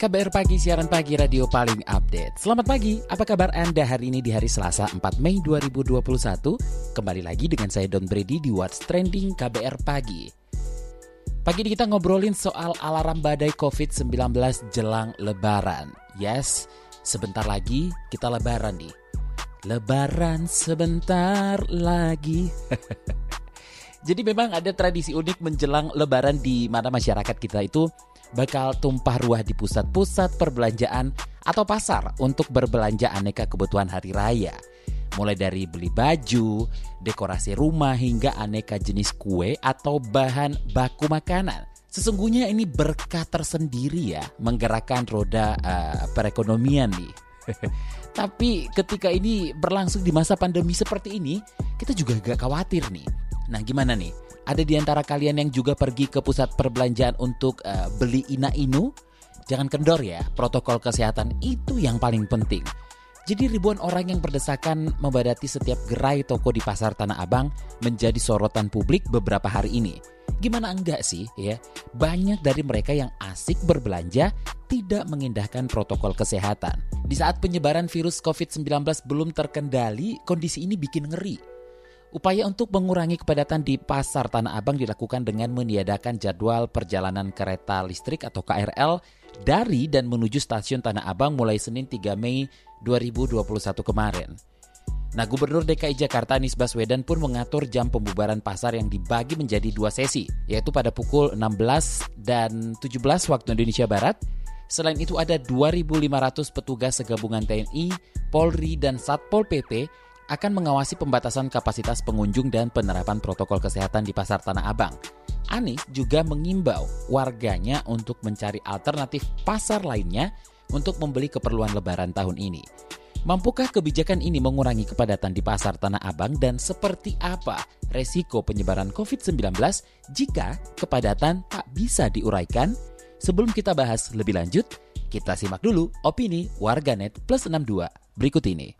KBR Pagi, siaran pagi radio paling update. Selamat pagi, apa kabar Anda hari ini di hari Selasa 4 Mei 2021? Kembali lagi dengan saya Don Brady di What's Trending KBR Pagi. Pagi ini kita ngobrolin soal alarm badai COVID-19 jelang lebaran. Yes, sebentar lagi kita lebaran nih. Lebaran sebentar lagi. Jadi memang ada tradisi unik menjelang lebaran di mana masyarakat kita itu bakal tumpah ruah di pusat-pusat perbelanjaan atau pasar untuk berbelanja aneka kebutuhan hari raya. Mulai dari beli baju, dekorasi rumah hingga aneka jenis kue atau bahan baku makanan. Sesungguhnya ini berkah tersendiri ya menggerakkan roda uh, perekonomian nih. Tapi ketika ini berlangsung di masa pandemi seperti ini, kita juga agak khawatir nih. Nah, gimana nih? Ada di antara kalian yang juga pergi ke pusat perbelanjaan untuk uh, beli ina inu? Jangan kendor ya, protokol kesehatan itu yang paling penting. Jadi ribuan orang yang berdesakan membadati setiap gerai toko di pasar Tanah Abang menjadi sorotan publik beberapa hari ini. Gimana enggak sih ya? Banyak dari mereka yang asik berbelanja tidak mengindahkan protokol kesehatan. Di saat penyebaran virus COVID-19 belum terkendali, kondisi ini bikin ngeri Upaya untuk mengurangi kepadatan di Pasar Tanah Abang dilakukan dengan meniadakan jadwal perjalanan kereta listrik atau KRL dari dan menuju stasiun Tanah Abang mulai Senin 3 Mei 2021 kemarin. Nah, Gubernur DKI Jakarta Anies Baswedan pun mengatur jam pembubaran pasar yang dibagi menjadi dua sesi, yaitu pada pukul 16 dan 17 waktu Indonesia Barat. Selain itu ada 2.500 petugas segabungan TNI, Polri, dan Satpol PP akan mengawasi pembatasan kapasitas pengunjung dan penerapan protokol kesehatan di Pasar Tanah Abang. Anies juga mengimbau warganya untuk mencari alternatif pasar lainnya untuk membeli keperluan lebaran tahun ini. Mampukah kebijakan ini mengurangi kepadatan di pasar Tanah Abang dan seperti apa resiko penyebaran COVID-19 jika kepadatan tak bisa diuraikan? Sebelum kita bahas lebih lanjut, kita simak dulu opini warganet plus 62 berikut ini.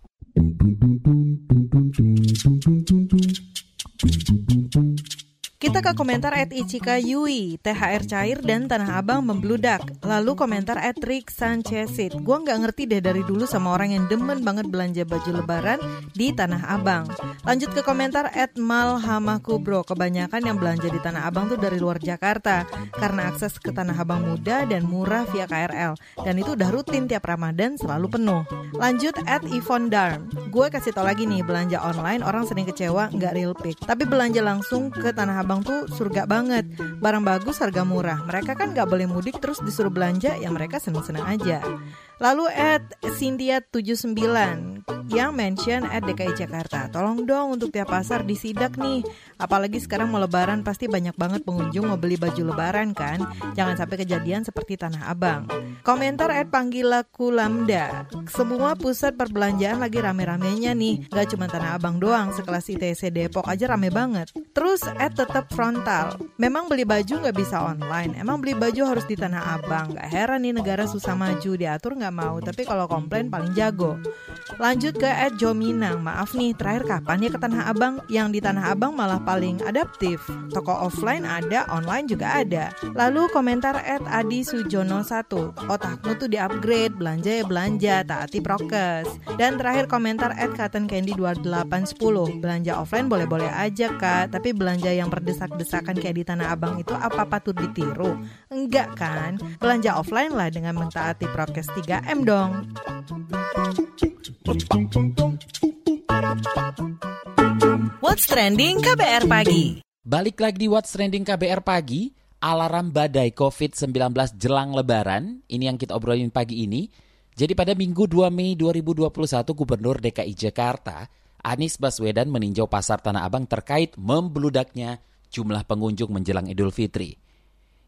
Kita ke komentar at Ichika Yui, THR cair dan Tanah Abang membludak. Lalu komentar at Rick Sanchezit, gue nggak ngerti deh dari dulu sama orang yang demen banget belanja baju lebaran di Tanah Abang. Lanjut ke komentar at Malhamakubro, kebanyakan yang belanja di Tanah Abang tuh dari luar Jakarta. Karena akses ke Tanah Abang mudah dan murah via KRL. Dan itu udah rutin tiap Ramadan selalu penuh. Lanjut at Yvonne Darm, gue kasih tau lagi nih, belanja online orang sering kecewa nggak real pick. Tapi belanja langsung ke Tanah Abang Abang tuh surga banget. Barang bagus harga murah. Mereka kan gak boleh mudik terus disuruh belanja ya mereka seneng-seneng aja. Lalu at Cynthia 79 yang mention at DKI Jakarta. Tolong dong untuk tiap pasar disidak nih. Apalagi sekarang mau lebaran pasti banyak banget pengunjung mau beli baju lebaran kan. Jangan sampai kejadian seperti Tanah Abang. Komentar at Panggilaku Lambda. Semua pusat perbelanjaan lagi rame-ramenya nih. Gak cuma Tanah Abang doang, sekelas ITC Depok aja rame banget. Terus at tetap frontal. Memang beli baju nggak bisa online. Emang beli baju harus di Tanah Abang. Gak heran nih negara susah maju diatur nggak nggak mau, tapi kalau komplain paling jago. Lanjut ke Ed Jominang, maaf nih terakhir kapan ya ke Tanah Abang? Yang di Tanah Abang malah paling adaptif. Toko offline ada, online juga ada. Lalu komentar Ed Adi Sujono 1, otakmu tuh di upgrade, belanja ya belanja, taati prokes. Dan terakhir komentar Ed Cotton Candy 2810, belanja offline boleh-boleh aja kak, tapi belanja yang berdesak-desakan kayak di Tanah Abang itu apa patut ditiru? Enggak kan? Belanja offline lah dengan mentaati prokes 3 3M dong. What's Trending KBR Pagi Balik lagi di What's Trending KBR Pagi Alarm badai COVID-19 jelang lebaran Ini yang kita obrolin pagi ini Jadi pada Minggu 2 Mei 2021 Gubernur DKI Jakarta Anies Baswedan meninjau pasar Tanah Abang terkait membludaknya jumlah pengunjung menjelang Idul Fitri.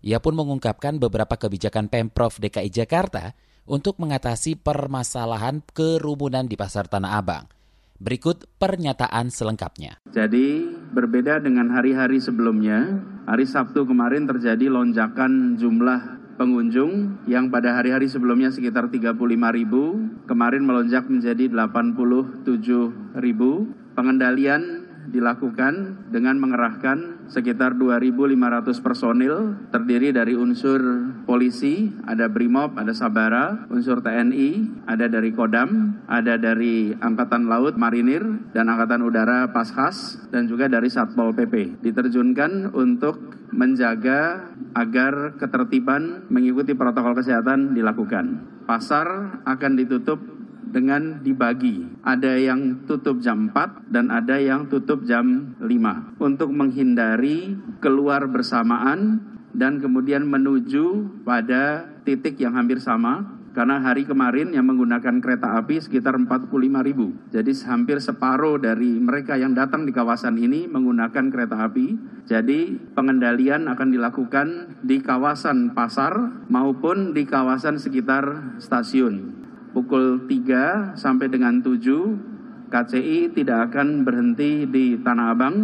Ia pun mengungkapkan beberapa kebijakan Pemprov DKI Jakarta untuk mengatasi permasalahan kerumunan di Pasar Tanah Abang. Berikut pernyataan selengkapnya. Jadi berbeda dengan hari-hari sebelumnya, hari Sabtu kemarin terjadi lonjakan jumlah pengunjung yang pada hari-hari sebelumnya sekitar 35 ribu, kemarin melonjak menjadi 87 ribu. Pengendalian dilakukan dengan mengerahkan sekitar 2.500 personil terdiri dari unsur polisi, ada BRIMOB, ada Sabara, unsur TNI, ada dari Kodam, ada dari Angkatan Laut Marinir dan Angkatan Udara Paskas dan juga dari Satpol PP. Diterjunkan untuk menjaga agar ketertiban mengikuti protokol kesehatan dilakukan. Pasar akan ditutup dengan dibagi. Ada yang tutup jam 4 dan ada yang tutup jam 5 untuk menghindari keluar bersamaan dan kemudian menuju pada titik yang hampir sama karena hari kemarin yang menggunakan kereta api sekitar 45 ribu. Jadi hampir separuh dari mereka yang datang di kawasan ini menggunakan kereta api. Jadi pengendalian akan dilakukan di kawasan pasar maupun di kawasan sekitar stasiun pukul 3 sampai dengan 7 KCI tidak akan berhenti di Tanah Abang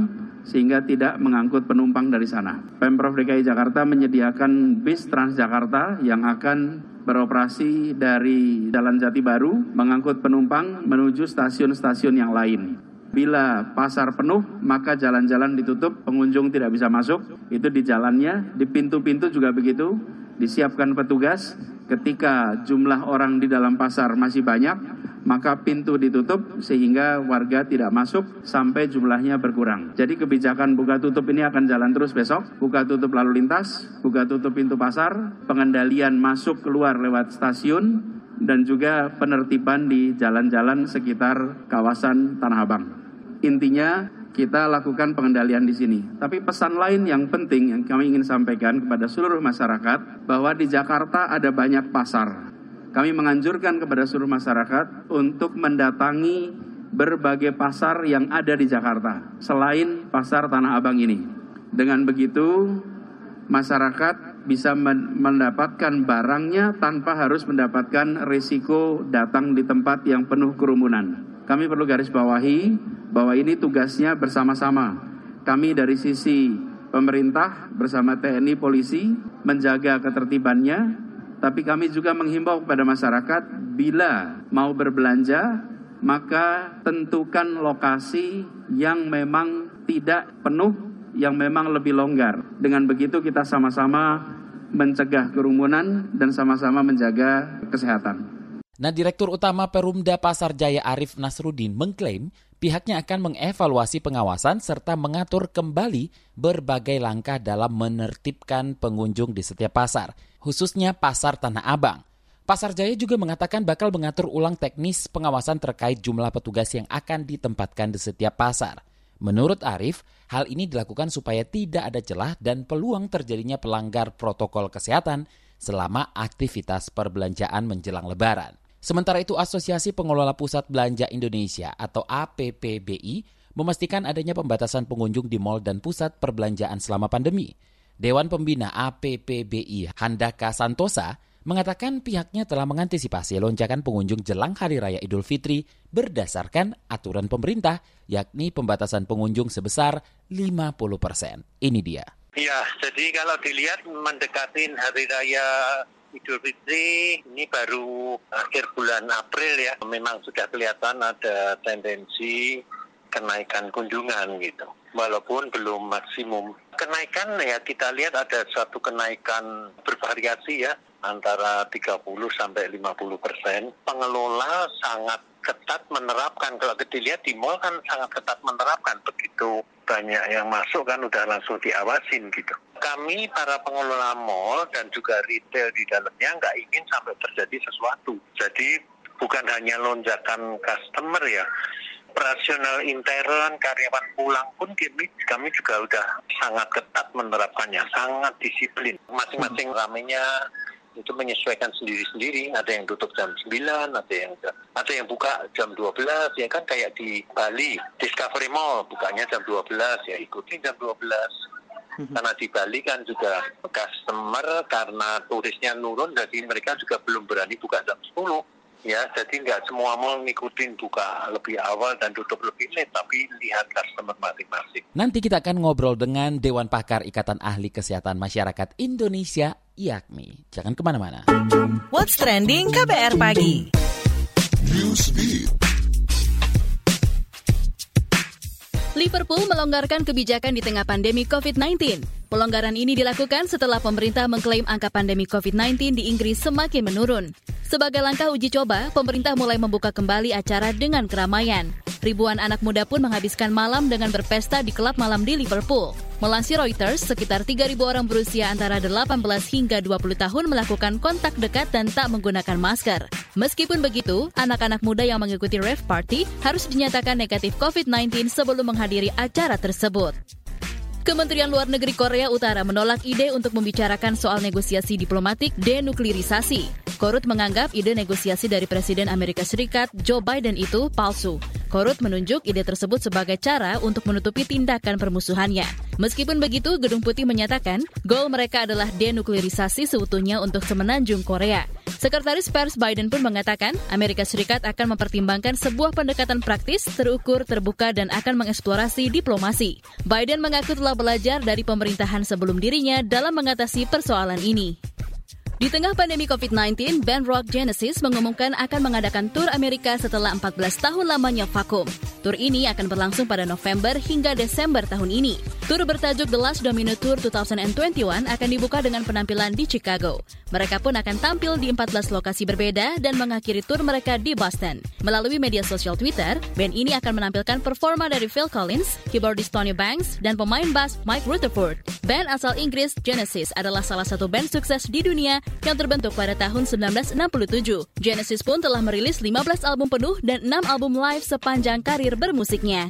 sehingga tidak mengangkut penumpang dari sana. Pemprov DKI Jakarta menyediakan bis Transjakarta yang akan beroperasi dari Jalan Jati Baru mengangkut penumpang menuju stasiun-stasiun yang lain. Bila pasar penuh, maka jalan-jalan ditutup, pengunjung tidak bisa masuk. Itu di jalannya, di pintu-pintu juga begitu. Disiapkan petugas ketika jumlah orang di dalam pasar masih banyak, maka pintu ditutup sehingga warga tidak masuk sampai jumlahnya berkurang. Jadi kebijakan buka tutup ini akan jalan terus besok. Buka tutup lalu lintas, buka tutup pintu pasar, pengendalian masuk keluar lewat stasiun, dan juga penertiban di jalan-jalan sekitar kawasan Tanah Abang. Intinya kita lakukan pengendalian di sini. Tapi pesan lain yang penting yang kami ingin sampaikan kepada seluruh masyarakat bahwa di Jakarta ada banyak pasar. Kami menganjurkan kepada seluruh masyarakat untuk mendatangi berbagai pasar yang ada di Jakarta selain pasar Tanah Abang ini. Dengan begitu masyarakat bisa mendapatkan barangnya tanpa harus mendapatkan risiko datang di tempat yang penuh kerumunan. Kami perlu garis bawahi bahwa ini tugasnya bersama-sama. Kami dari sisi pemerintah bersama TNI Polisi menjaga ketertibannya, tapi kami juga menghimbau kepada masyarakat bila mau berbelanja maka tentukan lokasi yang memang tidak penuh, yang memang lebih longgar. Dengan begitu kita sama-sama mencegah kerumunan dan sama-sama menjaga kesehatan. Nah, Direktur Utama Perumda Pasar Jaya Arif Nasrudin mengklaim pihaknya akan mengevaluasi pengawasan serta mengatur kembali berbagai langkah dalam menertibkan pengunjung di setiap pasar, khususnya Pasar Tanah Abang. Pasar Jaya juga mengatakan bakal mengatur ulang teknis pengawasan terkait jumlah petugas yang akan ditempatkan di setiap pasar. Menurut Arif, hal ini dilakukan supaya tidak ada celah dan peluang terjadinya pelanggar protokol kesehatan selama aktivitas perbelanjaan menjelang lebaran. Sementara itu Asosiasi Pengelola Pusat Belanja Indonesia atau APPBI memastikan adanya pembatasan pengunjung di mal dan pusat perbelanjaan selama pandemi. Dewan Pembina APPBI Handaka Santosa mengatakan pihaknya telah mengantisipasi lonjakan pengunjung jelang Hari Raya Idul Fitri berdasarkan aturan pemerintah, yakni pembatasan pengunjung sebesar 50 persen. Ini dia. Ya, jadi kalau dilihat mendekati Hari Raya Idul Fitri ini baru akhir bulan April ya. Memang sudah kelihatan ada tendensi kenaikan kunjungan gitu. Walaupun belum maksimum. Kenaikan ya kita lihat ada suatu kenaikan bervariasi ya antara 30 sampai 50 persen. Pengelola sangat ketat menerapkan. Kalau dilihat di mall kan sangat ketat menerapkan. Begitu banyak yang masuk kan udah langsung diawasin gitu kami para pengelola mall dan juga retail di dalamnya nggak ingin sampai terjadi sesuatu. Jadi bukan hanya lonjakan customer ya, operasional intern, karyawan pulang pun kami, kami juga udah sangat ketat menerapkannya, sangat disiplin. Masing-masing ramenya itu menyesuaikan sendiri-sendiri. Ada yang tutup jam 9, ada yang ada yang buka jam 12, ya kan kayak di Bali, Discovery Mall bukanya jam 12, ya ikuti jam 12 Mhm. Karena di Bali kan juga customer karena turisnya nurun, jadi mereka juga belum berani buka jam 10 ya jadi nggak semua mau ngikutin buka lebih awal dan tutup lebih late tapi lihat customer masing-masing. Nanti kita akan ngobrol dengan Dewan Pakar Ikatan Ahli Kesehatan Masyarakat Indonesia IAKMI. Jangan ke mana-mana. What's Trending KBR Pagi Liverpool melonggarkan kebijakan di tengah pandemi COVID-19. Pelonggaran ini dilakukan setelah pemerintah mengklaim angka pandemi COVID-19 di Inggris semakin menurun. Sebagai langkah uji coba, pemerintah mulai membuka kembali acara dengan keramaian. Ribuan anak muda pun menghabiskan malam dengan berpesta di klub malam di Liverpool. Melansir Reuters, sekitar 3.000 orang berusia antara 18 hingga 20 tahun melakukan kontak dekat dan tak menggunakan masker. Meskipun begitu, anak-anak muda yang mengikuti rave party harus dinyatakan negatif COVID-19 sebelum menghadiri acara tersebut. Kementerian Luar Negeri Korea Utara menolak ide untuk membicarakan soal negosiasi diplomatik denuklirisasi. Korut menganggap ide negosiasi dari Presiden Amerika Serikat Joe Biden itu palsu. Korut menunjuk ide tersebut sebagai cara untuk menutupi tindakan permusuhannya. Meskipun begitu, Gedung Putih menyatakan goal mereka adalah denuklirisasi seutuhnya untuk semenanjung Korea. Sekretaris Pers Biden pun mengatakan Amerika Serikat akan mempertimbangkan sebuah pendekatan praktis, terukur, terbuka, dan akan mengeksplorasi diplomasi. Biden mengaku telah belajar dari pemerintahan sebelum dirinya dalam mengatasi persoalan ini. Di tengah pandemi COVID-19, band rock Genesis mengumumkan akan mengadakan tur Amerika setelah 14 tahun lamanya vakum. Tur ini akan berlangsung pada November hingga Desember tahun ini. Tur bertajuk The Last Domino Tour 2021 akan dibuka dengan penampilan di Chicago. Mereka pun akan tampil di 14 lokasi berbeda dan mengakhiri tur mereka di Boston. Melalui media sosial Twitter, band ini akan menampilkan performa dari Phil Collins, keyboardist Tony Banks, dan pemain bass Mike Rutherford. Band asal Inggris Genesis adalah salah satu band sukses di dunia yang terbentuk pada tahun 1967. Genesis pun telah merilis 15 album penuh dan 6 album live sepanjang karir bermusiknya.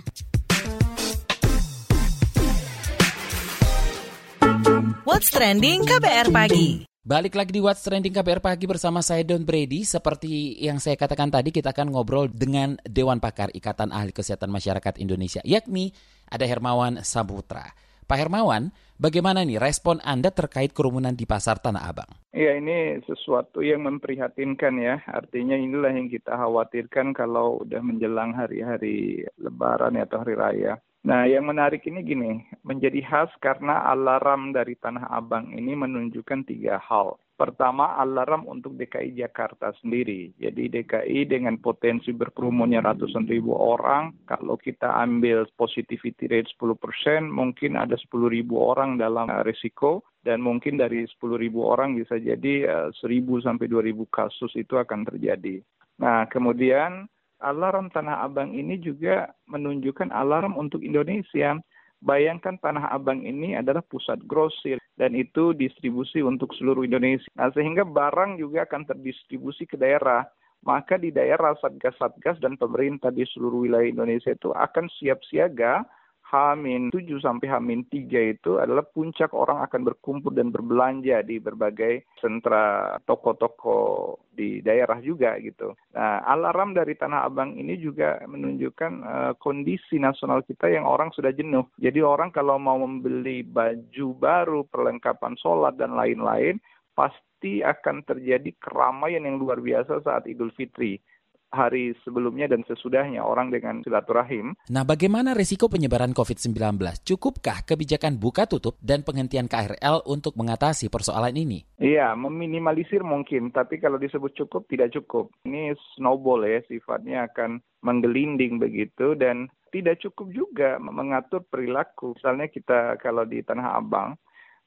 What's Trending KBR Pagi Balik lagi di What's Trending KBR Pagi bersama saya Don Brady. Seperti yang saya katakan tadi, kita akan ngobrol dengan Dewan Pakar Ikatan Ahli Kesehatan Masyarakat Indonesia, yakni ada Hermawan Saputra. Pak Hermawan, bagaimana nih respon Anda terkait kerumunan di pasar Tanah Abang? Iya, ini sesuatu yang memprihatinkan ya. Artinya inilah yang kita khawatirkan kalau udah menjelang hari-hari Lebaran atau Hari Raya. Nah, yang menarik ini gini, menjadi khas karena alarm dari Tanah Abang ini menunjukkan tiga hal. Pertama, alarm untuk DKI Jakarta sendiri. Jadi DKI dengan potensi berkerumunnya ratusan ribu orang, kalau kita ambil positivity rate 10%, mungkin ada 10 ribu orang dalam risiko, dan mungkin dari 10 ribu orang bisa jadi 1.000 eh, sampai 2.000 kasus itu akan terjadi. Nah, kemudian alarm Tanah Abang ini juga menunjukkan alarm untuk Indonesia Bayangkan Tanah Abang ini adalah pusat grosir dan itu distribusi untuk seluruh Indonesia. Nah, sehingga barang juga akan terdistribusi ke daerah. Maka di daerah Satgas-Satgas dan pemerintah di seluruh wilayah Indonesia itu akan siap siaga Hamin 7 sampai Hamin 3 itu adalah puncak orang akan berkumpul dan berbelanja di berbagai sentra toko-toko di daerah juga gitu. Nah, alarm dari Tanah Abang ini juga menunjukkan uh, kondisi nasional kita yang orang sudah jenuh. Jadi orang kalau mau membeli baju baru, perlengkapan sholat dan lain-lain, pasti akan terjadi keramaian yang luar biasa saat Idul Fitri hari sebelumnya dan sesudahnya orang dengan silaturahim. Nah, bagaimana risiko penyebaran COVID-19? Cukupkah kebijakan buka tutup dan penghentian KRL untuk mengatasi persoalan ini? Iya, meminimalisir mungkin, tapi kalau disebut cukup tidak cukup. Ini snowball ya, sifatnya akan menggelinding begitu dan tidak cukup juga mengatur perilaku. Misalnya kita kalau di Tanah Abang,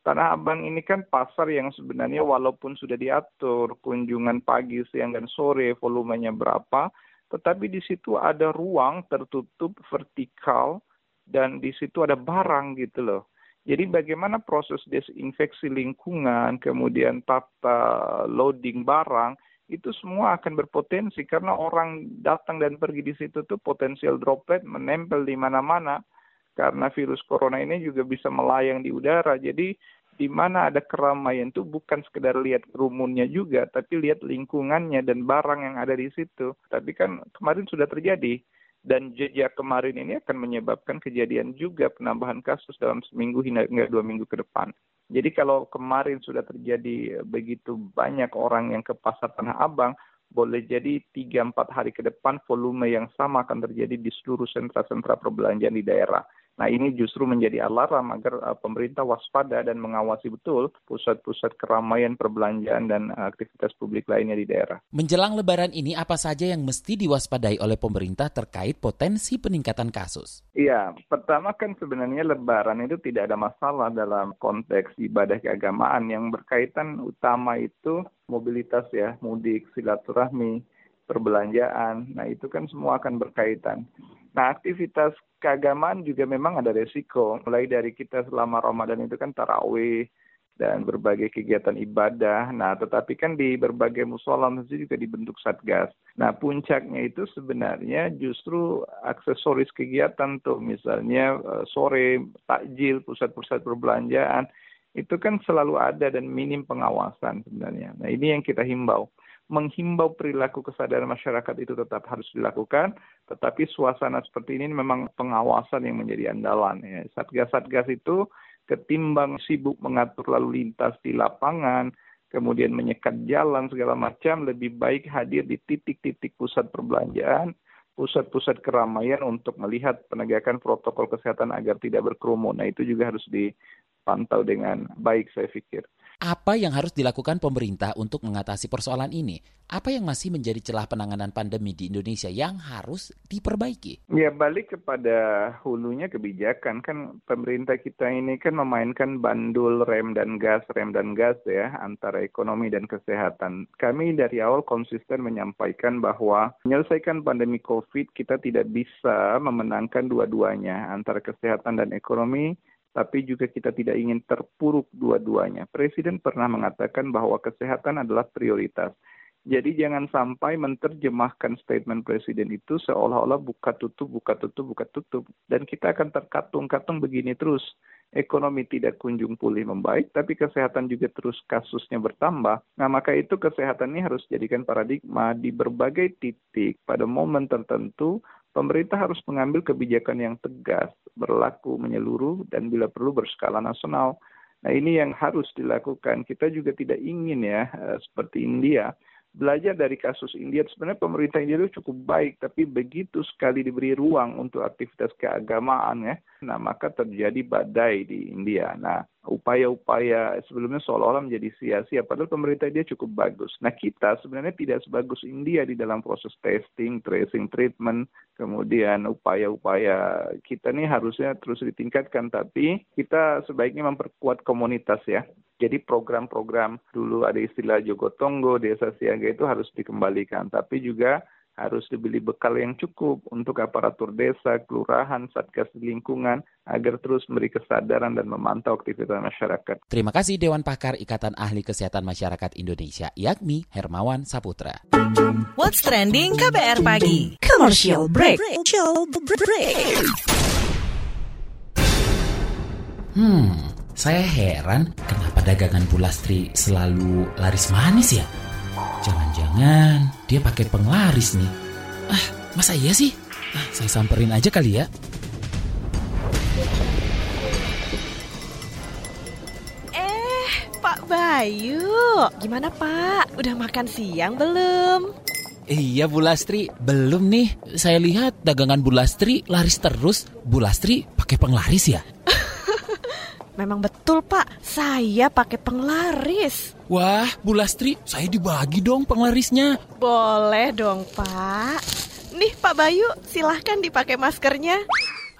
Tanah Abang ini kan pasar yang sebenarnya walaupun sudah diatur kunjungan pagi, siang, dan sore volumenya berapa, tetapi di situ ada ruang tertutup vertikal dan di situ ada barang gitu loh. Jadi bagaimana proses desinfeksi lingkungan, kemudian tata loading barang, itu semua akan berpotensi karena orang datang dan pergi di situ tuh potensial droplet menempel di mana-mana karena virus corona ini juga bisa melayang di udara. Jadi di mana ada keramaian itu bukan sekedar lihat rumunnya juga, tapi lihat lingkungannya dan barang yang ada di situ. Tapi kan kemarin sudah terjadi dan jejak kemarin ini akan menyebabkan kejadian juga penambahan kasus dalam seminggu hingga dua minggu ke depan. Jadi kalau kemarin sudah terjadi begitu banyak orang yang ke pasar Tanah Abang, boleh jadi 3-4 hari ke depan volume yang sama akan terjadi di seluruh sentra-sentra perbelanjaan di daerah. Nah ini justru menjadi alarm agar uh, pemerintah waspada dan mengawasi betul pusat-pusat keramaian perbelanjaan dan uh, aktivitas publik lainnya di daerah. Menjelang lebaran ini apa saja yang mesti diwaspadai oleh pemerintah terkait potensi peningkatan kasus? Iya, pertama kan sebenarnya lebaran itu tidak ada masalah dalam konteks ibadah keagamaan yang berkaitan utama itu mobilitas ya, mudik, silaturahmi, perbelanjaan. Nah, itu kan semua akan berkaitan. Nah, aktivitas keagamaan juga memang ada resiko. Mulai dari kita selama Ramadan itu kan tarawih dan berbagai kegiatan ibadah. Nah, tetapi kan di berbagai musola masjid juga dibentuk satgas. Nah, puncaknya itu sebenarnya justru aksesoris kegiatan tuh, misalnya eh, sore takjil, pusat-pusat perbelanjaan, itu kan selalu ada dan minim pengawasan sebenarnya. Nah, ini yang kita himbau menghimbau perilaku kesadaran masyarakat itu tetap harus dilakukan, tetapi suasana seperti ini memang pengawasan yang menjadi andalan. Ya. Satgas-satgas itu ketimbang sibuk mengatur lalu lintas di lapangan, kemudian menyekat jalan segala macam, lebih baik hadir di titik-titik pusat perbelanjaan, pusat-pusat keramaian untuk melihat penegakan protokol kesehatan agar tidak berkerumun. Nah itu juga harus dipantau dengan baik saya pikir. Apa yang harus dilakukan pemerintah untuk mengatasi persoalan ini? Apa yang masih menjadi celah penanganan pandemi di Indonesia yang harus diperbaiki? Ya balik kepada hulunya kebijakan kan pemerintah kita ini kan memainkan bandul rem dan gas rem dan gas ya antara ekonomi dan kesehatan. Kami dari awal konsisten menyampaikan bahwa menyelesaikan pandemi COVID kita tidak bisa memenangkan dua-duanya antara kesehatan dan ekonomi tapi juga kita tidak ingin terpuruk dua-duanya. Presiden pernah mengatakan bahwa kesehatan adalah prioritas. Jadi jangan sampai menerjemahkan statement presiden itu seolah-olah buka tutup, buka tutup, buka tutup. Dan kita akan terkatung-katung begini terus. Ekonomi tidak kunjung pulih membaik, tapi kesehatan juga terus kasusnya bertambah. Nah maka itu kesehatan ini harus jadikan paradigma di berbagai titik pada momen tertentu pemerintah harus mengambil kebijakan yang tegas, berlaku menyeluruh, dan bila perlu berskala nasional. Nah ini yang harus dilakukan. Kita juga tidak ingin ya, eh, seperti India, belajar dari kasus India sebenarnya pemerintah India itu cukup baik tapi begitu sekali diberi ruang untuk aktivitas keagamaan ya nah maka terjadi badai di India nah upaya-upaya sebelumnya seolah-olah menjadi sia-sia padahal pemerintah India cukup bagus. Nah kita sebenarnya tidak sebagus India di dalam proses testing tracing treatment. Kemudian upaya-upaya kita ini harusnya terus ditingkatkan tapi kita sebaiknya memperkuat komunitas ya. Jadi program-program dulu ada istilah Jogotongo, desa siaga itu harus dikembalikan. Tapi juga harus dibeli bekal yang cukup untuk aparatur desa, kelurahan, satgas lingkungan agar terus memberi kesadaran dan memantau aktivitas masyarakat. Terima kasih Dewan Pakar Ikatan Ahli Kesehatan Masyarakat Indonesia, yakni Hermawan Saputra. What's trending KBR pagi? Commercial break. Commercial break. Hmm, saya heran kenapa dagangan Bulastri selalu laris manis ya? Jangan-jangan dia pakai penglaris nih. Ah, masa iya sih? Ah, saya samperin aja kali ya. Eh, Pak Bayu, gimana Pak? Udah makan siang belum? Iya Bu Lastri, belum nih. Saya lihat dagangan Bu Lastri laris terus. Bu Lastri pakai penglaris ya? Memang betul pak, saya pakai penglaris. Wah, Bu Lastri, saya dibagi dong penglarisnya. Boleh dong pak. Nih Pak Bayu, silahkan dipakai maskernya.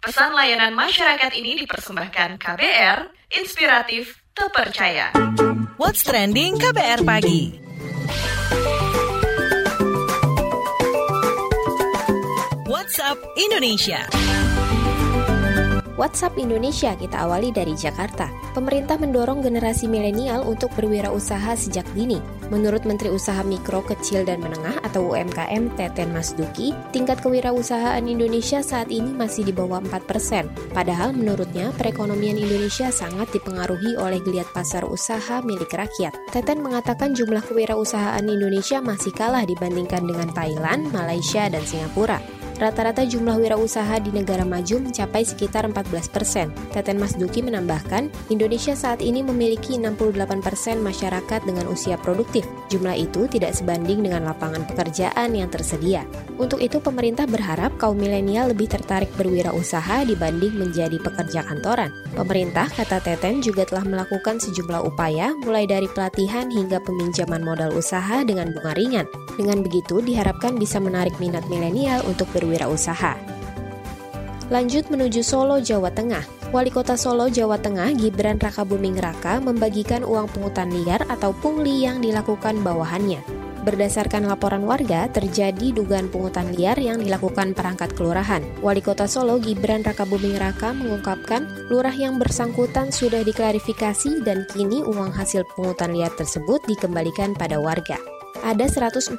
Pesan layanan masyarakat ini dipersembahkan KBR, inspiratif, terpercaya. What's Trending KBR Pagi WhatsApp Indonesia WhatsApp Indonesia kita awali dari Jakarta. Pemerintah mendorong generasi milenial untuk berwirausaha sejak dini. Menurut Menteri Usaha Mikro, Kecil dan Menengah atau UMKM Teten Masduki, tingkat kewirausahaan Indonesia saat ini masih di bawah 4%. Padahal menurutnya perekonomian Indonesia sangat dipengaruhi oleh geliat pasar usaha milik rakyat. Teten mengatakan jumlah kewirausahaan Indonesia masih kalah dibandingkan dengan Thailand, Malaysia, dan Singapura. Rata-rata jumlah wirausaha di negara maju mencapai sekitar 14 persen. Teten Masduki menambahkan, Indonesia saat ini memiliki 68 persen masyarakat dengan usia produktif. Jumlah itu tidak sebanding dengan lapangan pekerjaan yang tersedia. Untuk itu, pemerintah berharap kaum milenial lebih tertarik berwirausaha dibanding menjadi pekerja kantoran. Pemerintah, kata Teten, juga telah melakukan sejumlah upaya, mulai dari pelatihan hingga peminjaman modal usaha dengan bunga ringan. Dengan begitu, diharapkan bisa menarik minat milenial untuk berwirausaha berwirausaha. Lanjut menuju Solo, Jawa Tengah. Wali Kota Solo, Jawa Tengah, Gibran Rakabuming Raka membagikan uang pungutan liar atau pungli yang dilakukan bawahannya. Berdasarkan laporan warga, terjadi dugaan pungutan liar yang dilakukan perangkat kelurahan. Wali Kota Solo Gibran Rakabuming Raka mengungkapkan, lurah yang bersangkutan sudah diklarifikasi dan kini uang hasil pungutan liar tersebut dikembalikan pada warga ada 145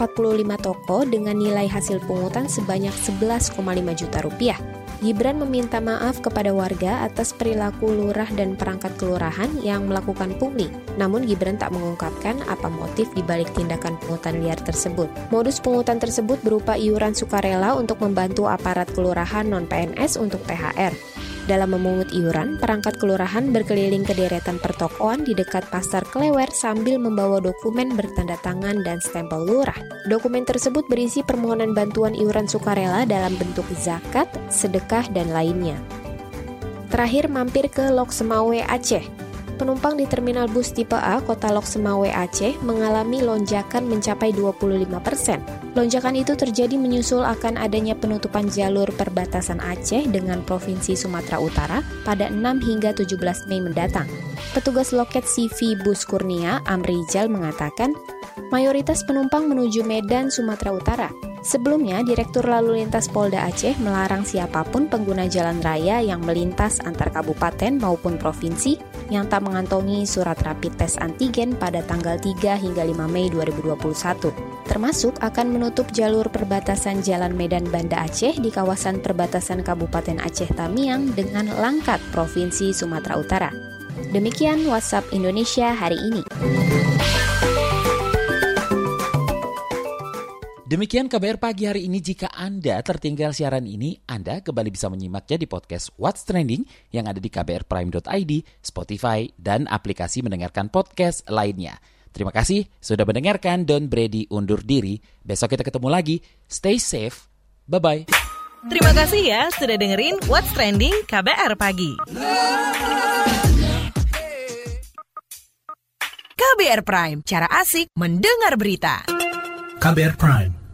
toko dengan nilai hasil pungutan sebanyak 11,5 juta rupiah. Gibran meminta maaf kepada warga atas perilaku lurah dan perangkat kelurahan yang melakukan pungli. Namun Gibran tak mengungkapkan apa motif dibalik tindakan pungutan liar tersebut. Modus pungutan tersebut berupa iuran sukarela untuk membantu aparat kelurahan non-PNS untuk THR. Dalam memungut iuran, perangkat kelurahan berkeliling ke deretan pertokoan di dekat pasar Klewer sambil membawa dokumen bertanda tangan dan stempel lurah. Dokumen tersebut berisi permohonan bantuan iuran sukarela dalam bentuk zakat, sedekah, dan lainnya. Terakhir mampir ke Lok Semawe Aceh penumpang di terminal bus tipe A Kota Lok Semawe Aceh mengalami lonjakan mencapai 25 persen. Lonjakan itu terjadi menyusul akan adanya penutupan jalur perbatasan Aceh dengan Provinsi Sumatera Utara pada 6 hingga 17 Mei mendatang. Petugas loket CV Bus Kurnia, Amrijal mengatakan, mayoritas penumpang menuju Medan, Sumatera Utara. Sebelumnya, Direktur Lalu Lintas Polda Aceh melarang siapa pun pengguna jalan raya yang melintas antar kabupaten maupun provinsi yang tak mengantongi surat rapid tes antigen pada tanggal 3 hingga 5 Mei 2021. Termasuk akan menutup jalur perbatasan Jalan Medan Banda Aceh di kawasan perbatasan Kabupaten Aceh Tamiang dengan Langkat, Provinsi Sumatera Utara. Demikian WhatsApp Indonesia hari ini. Demikian KBR pagi hari ini. Jika Anda tertinggal siaran ini, Anda kembali bisa menyimaknya di podcast What's Trending yang ada di kbrprime.id, Spotify, dan aplikasi mendengarkan podcast lainnya. Terima kasih sudah mendengarkan. Don Brady undur diri. Besok kita ketemu lagi. Stay safe. Bye-bye. Terima kasih ya sudah dengerin What's Trending KBR Pagi. KBR Prime, cara asik mendengar berita. KBR Prime,